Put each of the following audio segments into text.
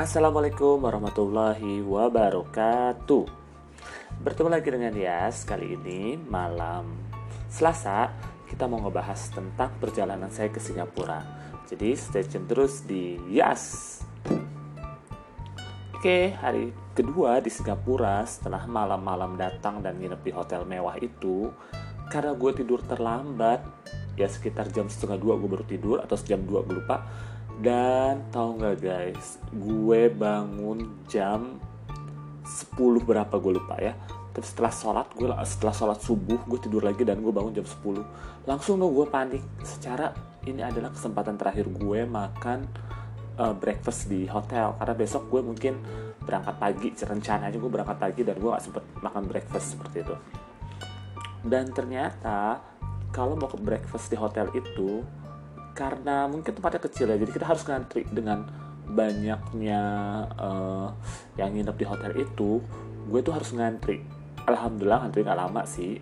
Assalamualaikum warahmatullahi wabarakatuh. Bertemu lagi dengan Yas Kali ini malam Selasa Kita mau ngebahas tentang perjalanan saya ke Singapura. Jadi stay tune terus di Yas. Oke, hari kedua di Singapura Setelah malam-malam datang dan nginep di hotel mewah itu Karena gue tidur terlambat Ya sekitar jam setengah dua gue baru tidur Atau jam dua gue lupa dan tau nggak guys, gue bangun jam 10 berapa gue lupa ya. Tapi setelah sholat, gue setelah sholat subuh gue tidur lagi dan gue bangun jam 10. Langsung dong gue panik. Secara ini adalah kesempatan terakhir gue makan uh, breakfast di hotel karena besok gue mungkin berangkat pagi. Rencananya gue berangkat pagi dan gue gak sempet makan breakfast seperti itu. Dan ternyata kalau mau ke breakfast di hotel itu karena mungkin tempatnya kecil ya jadi kita harus ngantri dengan banyaknya uh, yang nginep di hotel itu gue tuh harus ngantri. Alhamdulillah ngantri nggak lama sih.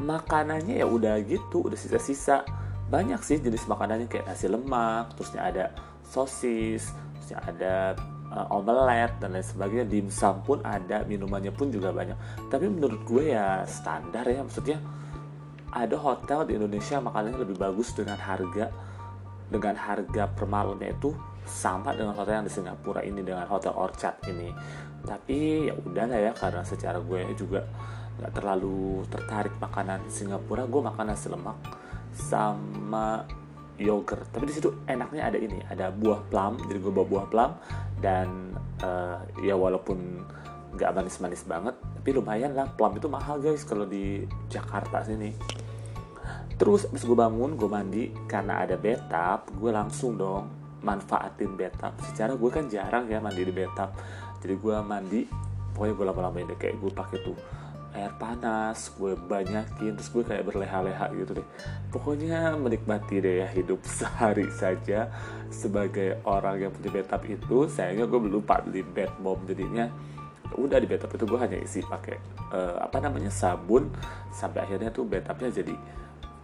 Makanannya ya udah gitu udah sisa-sisa. Banyak sih jenis makanannya kayak nasi lemak terusnya ada sosis terusnya ada uh, omelet dan lain sebagainya. Dimsum pun ada minumannya pun juga banyak. Tapi menurut gue ya standar ya maksudnya ada hotel di Indonesia makanannya lebih bagus dengan harga dengan harga per malamnya itu sama dengan hotel yang di Singapura ini dengan hotel Orchard ini. Tapi ya udahlah ya karena secara gue juga nggak terlalu tertarik makanan Singapura gue makan nasi lemak sama yogurt. Tapi di situ enaknya ada ini ada buah plum jadi gue bawa buah plum dan uh, ya walaupun nggak manis-manis banget tapi lumayan lah plum itu mahal guys kalau di Jakarta sini Terus abis gue bangun, gue mandi karena ada bathtub, gue langsung dong manfaatin bathtub. Secara gue kan jarang ya mandi di bathtub. Jadi gue mandi, pokoknya gue lama-lamain deh kayak gue pakai tuh air panas, gue banyakin, terus gue kayak berleha-leha gitu deh. Pokoknya menikmati deh ya hidup sehari saja sebagai orang yang punya bathtub itu. Sayangnya gue lupa beli bed bomb jadinya udah di bathtub itu gue hanya isi pakai uh, apa namanya sabun sampai akhirnya tuh bathtubnya jadi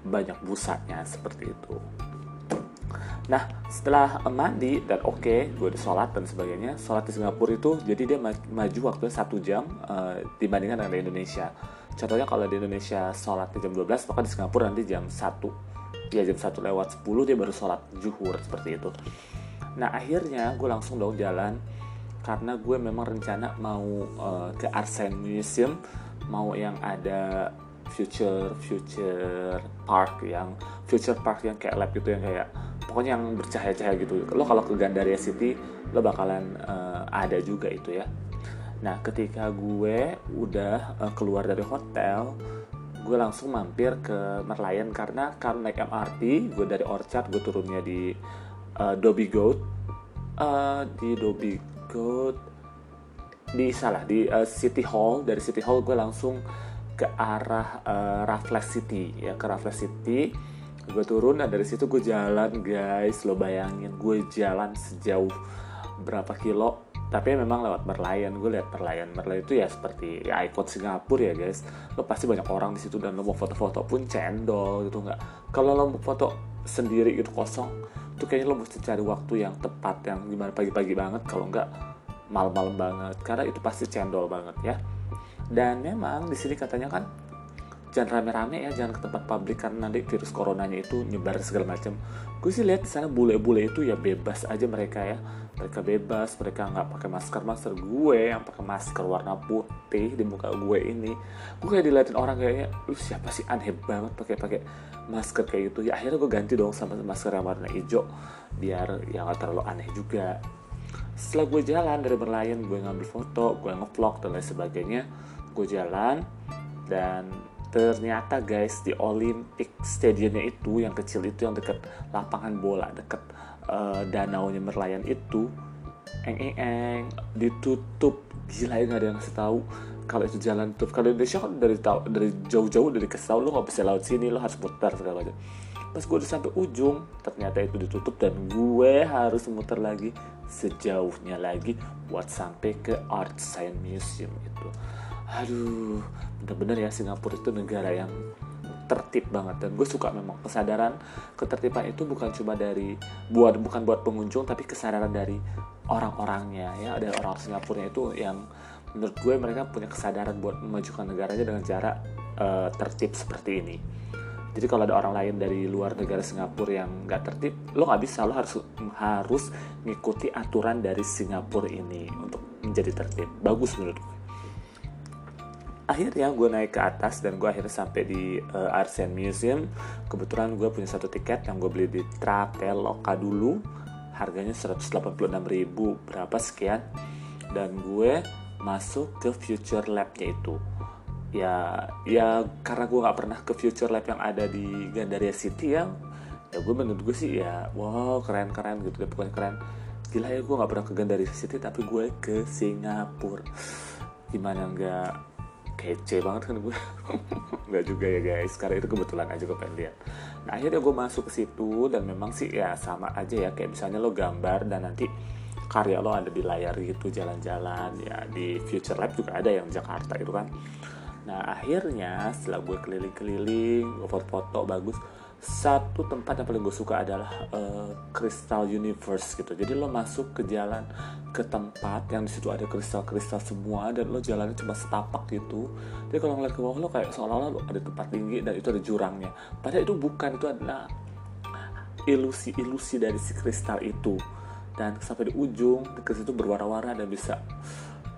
banyak busanya seperti itu. Nah, setelah mandi dan oke, okay, gue udah sholat dan sebagainya, sholat di Singapura itu jadi dia maju waktunya satu jam uh, dibandingkan dengan di Indonesia. Contohnya kalau di Indonesia sholat di jam 12, maka di Singapura nanti jam 1. Ya jam 1 lewat 10 dia baru sholat zuhur seperti itu. Nah akhirnya gue langsung dong jalan karena gue memang rencana mau uh, ke Arsene Museum, mau yang ada future future park yang future park yang kayak lab gitu yang kayak pokoknya yang bercahaya-cahaya gitu. Lo kalau ke Gandaria City lo bakalan uh, ada juga itu ya. Nah ketika gue udah uh, keluar dari hotel gue langsung mampir ke Merlion karena kan naik MRT gue dari Orchard gue turunnya di uh, Dobby Goat. Uh, di Dobby Goat di salah di uh, City Hall. Dari City Hall gue langsung ke arah uh, Raffles City ya ke Raffles City. Gue turun dan dari situ gue jalan guys. Lo bayangin gue jalan sejauh berapa kilo. Tapi memang lewat Merlion gue lihat Merlion. Merlion itu ya seperti ya ikon Singapura ya guys. Lo pasti banyak orang di situ dan lo mau foto-foto pun cendol gitu nggak. Kalau lo mau foto sendiri gitu kosong tuh kayaknya lo mesti cari waktu yang tepat yang gimana pagi-pagi banget kalau nggak malam-malam banget. Karena itu pasti cendol banget ya. Dan memang di sini katanya kan jangan rame-rame ya jangan ke tempat publik karena nanti virus coronanya itu nyebar segala macam. Gue sih lihat di sana bule-bule itu ya bebas aja mereka ya. Mereka bebas mereka nggak pakai masker. Masker gue yang pakai masker warna putih di muka gue ini. Gue kayak diliatin orang kayaknya lu siapa sih? Aneh banget pakai pakai masker kayak gitu. Ya akhirnya gue ganti dong sama masker yang warna hijau biar yang gak terlalu aneh juga. Setelah gue jalan dari berlayan gue ngambil foto gue ngevlog dan lain sebagainya gue jalan dan ternyata guys di Olympic Stadiumnya itu yang kecil itu yang deket lapangan bola deket uh, danau nya Merlayan itu eng eng eng ditutup. Gila ya nggak ada yang ngasih tahu kalau itu jalan tutup. Kalau Indonesia kan dari tahu dari jauh-jauh dari tahu lo nggak bisa laut sini lo harus putar segala macam. Pas gue udah sampai ujung ternyata itu ditutup dan gue harus muter lagi sejauhnya lagi buat sampai ke Art Science Museum itu aduh bener-bener ya Singapura itu negara yang ter tertib banget. Dan gue suka memang kesadaran ketertiban itu bukan cuma dari buat bukan buat pengunjung tapi kesadaran dari orang-orangnya ya. Ada orang Singapura itu yang menurut gue mereka punya kesadaran buat memajukan negaranya dengan cara uh, tertib seperti ini. Jadi kalau ada orang lain dari luar negara Singapura yang nggak tertib lo nggak bisa. Lo harus harus ngikuti aturan dari Singapura ini untuk menjadi tertib. Bagus menurut gue akhirnya gue naik ke atas dan gue akhirnya sampai di uh, Arts and Museum. Kebetulan gue punya satu tiket yang gue beli di Traveloka dulu. Harganya 186 ribu berapa sekian. Dan gue masuk ke Future Lab-nya itu. Ya ya karena gue nggak pernah ke Future Lab yang ada di Gandaria City ya. Ya gue menurut gue sih ya wow keren keren gitu deh pokoknya keren. Gila ya gue nggak pernah ke Gandaria City tapi gue ke Singapura. Gimana nggak kece banget kan gue. Nggak juga ya guys. Karena itu kebetulan aja gue pengen lihat. Nah akhirnya gue masuk ke situ dan memang sih ya sama aja ya. Kayak misalnya lo gambar dan nanti karya lo ada di layar gitu jalan-jalan. Ya di Future Lab juga ada yang Jakarta itu kan. Nah akhirnya setelah gue keliling-keliling foto-foto bagus satu tempat yang paling gue suka adalah uh, Crystal Universe gitu. Jadi lo masuk ke jalan ke tempat yang di situ ada kristal-kristal semua dan lo jalannya cuma setapak gitu. Jadi kalau ngeliat ke bawah lo kayak seolah-olah ada tempat tinggi dan itu ada jurangnya. Padahal itu bukan itu adalah ilusi-ilusi dari si kristal itu. Dan sampai di ujung ke situ berwarna-warna dan bisa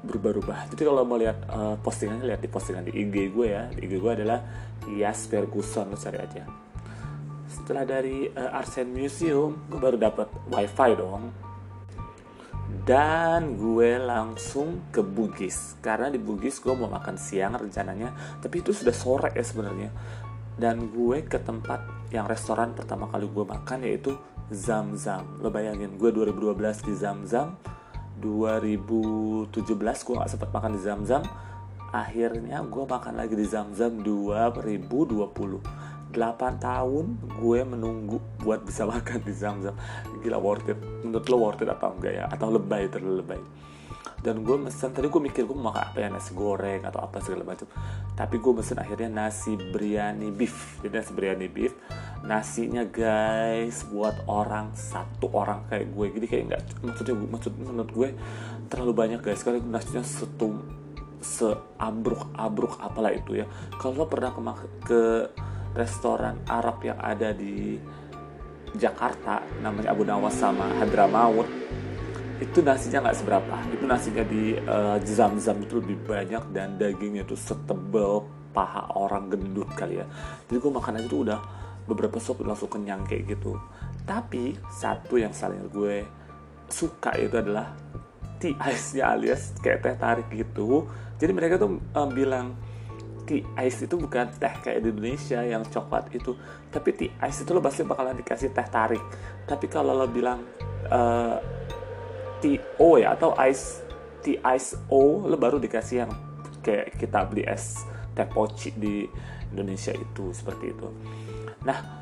berubah-ubah. Jadi kalau mau lihat uh, postingannya lihat di postingan di IG gue ya. Di IG gue adalah Yas Ferguson lo cari aja setelah dari uh, Arsen Museum gue baru dapat wifi dong. Dan gue langsung ke Bugis. Karena di Bugis gue mau makan siang rencananya tapi itu sudah sore ya sebenarnya. Dan gue ke tempat yang restoran pertama kali gue makan yaitu Zam Zam. Lo bayangin gue 2012 di Zam Zam 2017 gue gak sempat makan di Zam Zam. Akhirnya gue makan lagi di Zam Zam 2020 8 tahun gue menunggu buat bisa makan di Zamzam. Gila worth it. Menurut lo worth it apa enggak ya? Atau lebay terlalu lebay dan gue mesen tadi gue mikir gue mau makan apa ya? Nasi goreng atau apa segala macam. Tapi gue mesen akhirnya nasi biryani beef. Jadi nasi biryani beef nasinya guys buat orang satu orang kayak gue. Jadi kayak nggak maksudnya maksud menurut gue terlalu banyak guys. Karena nasinya setum seabruk abruk apalah itu ya. Kalau lo pernah ke, ke restoran Arab yang ada di Jakarta namanya Abu Nawas sama Hadramaut itu nasinya nggak seberapa. Itu nasinya di uh, Zam-Zam itu lebih banyak dan dagingnya itu setebel paha orang gendut kali ya. Jadi gue makan aja tuh udah beberapa sop langsung kenyang kayak gitu. Tapi satu yang saling gue suka itu adalah tea ice-nya alias kayak teh tarik gitu. Jadi mereka tuh um, bilang tea ice itu bukan teh kayak di Indonesia yang coklat itu. Tapi tea ice itu lo pasti bakalan dikasih teh tarik. Tapi kalau lo bilang uh, tea o ya atau ice tea ice o lo baru dikasih yang kayak kita beli es teh poci di Indonesia itu seperti itu. Nah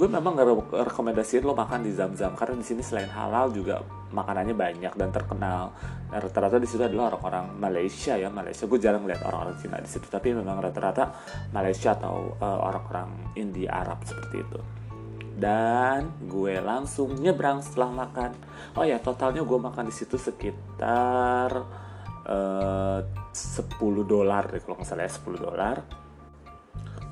gue memang gak rekomendasiin lo makan di Zam-Zam karena di sini selain halal juga makanannya banyak dan terkenal. Nah, rata-rata di situ adalah orang-orang Malaysia ya Malaysia. Gue jarang lihat orang-orang Cina di situ, tapi memang rata-rata Malaysia atau uh, orang-orang India Arab seperti itu. Dan gue langsung nyebrang setelah makan. Oh ya, totalnya gue makan di situ sekitar uh, 10 dolar kalau nggak salah ya 10 dolar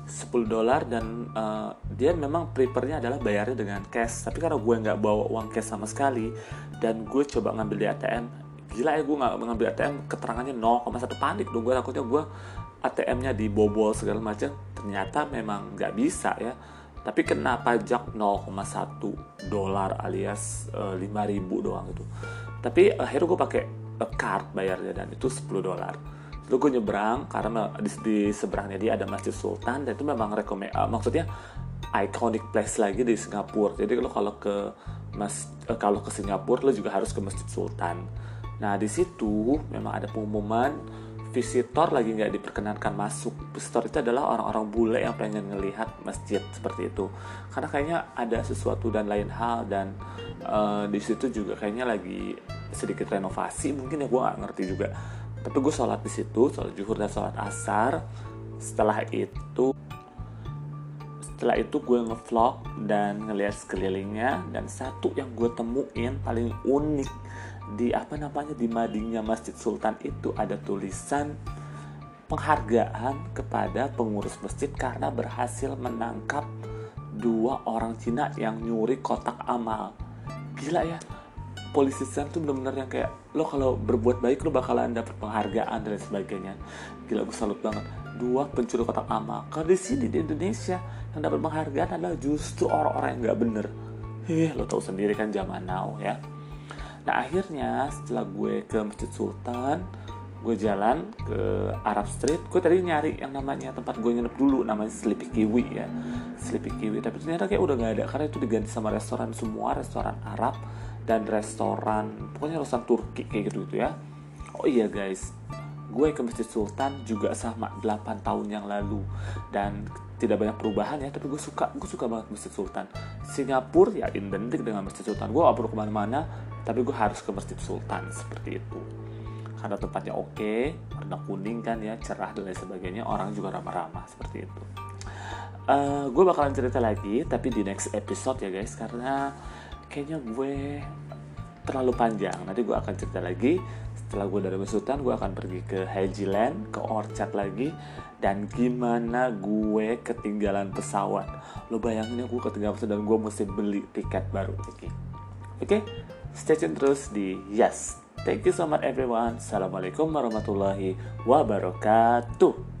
10 dolar dan uh, dia memang prefernya adalah bayarnya dengan cash. Tapi karena gue nggak bawa uang cash sama sekali dan gue coba ngambil di ATM gila ya gue nggak ngambil ATM keterangannya 0,1 panik dong gue. Takutnya gue ATM-nya dibobol segala macam ternyata memang nggak bisa ya. Tapi kena pajak 0,1 dolar alias uh, eh, 5000 doang gitu. Tapi akhirnya gue pakai uh, card bayarnya dan itu 10 dolar lu gue nyebrang karena di, di seberangnya dia ada Masjid Sultan dan itu memang rekomend uh, maksudnya iconic place lagi di Singapura. Jadi lo kalau ke mas uh, kalau ke Singapura lo juga harus ke Masjid Sultan. Nah di situ memang ada pengumuman visitor lagi nggak diperkenankan masuk. Visitor itu adalah orang-orang bule yang pengen ngelihat masjid seperti itu. Karena kayaknya ada sesuatu dan lain hal dan uh, di situ juga kayaknya lagi sedikit renovasi. Mungkin ya gue nggak ngerti juga tapi gue sholat di situ sholat juhur dan sholat asar. Setelah itu setelah itu gue ngevlog dan ngeliat sekelilingnya. Dan satu yang gue temuin paling unik di apa namanya di madingnya Masjid Sultan itu ada tulisan penghargaan kepada pengurus masjid karena berhasil menangkap dua orang Cina yang nyuri kotak amal. Gila ya polisi Sen tuh bener-bener yang kayak lo kalau berbuat baik lo bakalan dapat penghargaan dan sebagainya. Gila gue salut banget. Dua pencuri kotak amal kalau di sini di Indonesia yang dapat penghargaan adalah justru orang-orang yang nggak bener. Heh, lo tau sendiri kan zaman now ya. Nah akhirnya setelah gue ke Masjid Sultan gue jalan ke Arab Street gue tadi nyari yang namanya tempat gue nginep dulu namanya Sleepy Kiwi ya. Sleepy Kiwi tapi ternyata kayak udah nggak ada karena itu diganti sama restoran semua restoran Arab dan restoran pokoknya restoran Turki kayak gitu gitu ya. Oh iya guys. Gue ke Masjid Sultan juga sama 8 tahun yang lalu. Dan tidak banyak perubahan ya tapi gue suka gue suka banget Masjid Sultan. Singapura ya identik dengan Masjid Sultan. Gue gak perlu ke mana-mana tapi gue harus ke Masjid Sultan seperti itu. Karena tempatnya oke warna kuning kan ya cerah dan lain sebagainya orang juga ramah-ramah seperti itu. Uh, gue bakalan cerita lagi tapi di next episode ya guys karena kayaknya gue terlalu panjang. Nanti gue akan cerita lagi. Setelah gue dari Besutan gue akan pergi ke Haji Land ke Orchard lagi. Dan gimana gue ketinggalan pesawat? Lo bayangin ya gue ketinggalan pesawat dan gue mesti beli tiket baru oke okay? oke? Okay? stay tune terus di Yes. Thank you so much everyone. Assalamualaikum warahmatullahi wabarakatuh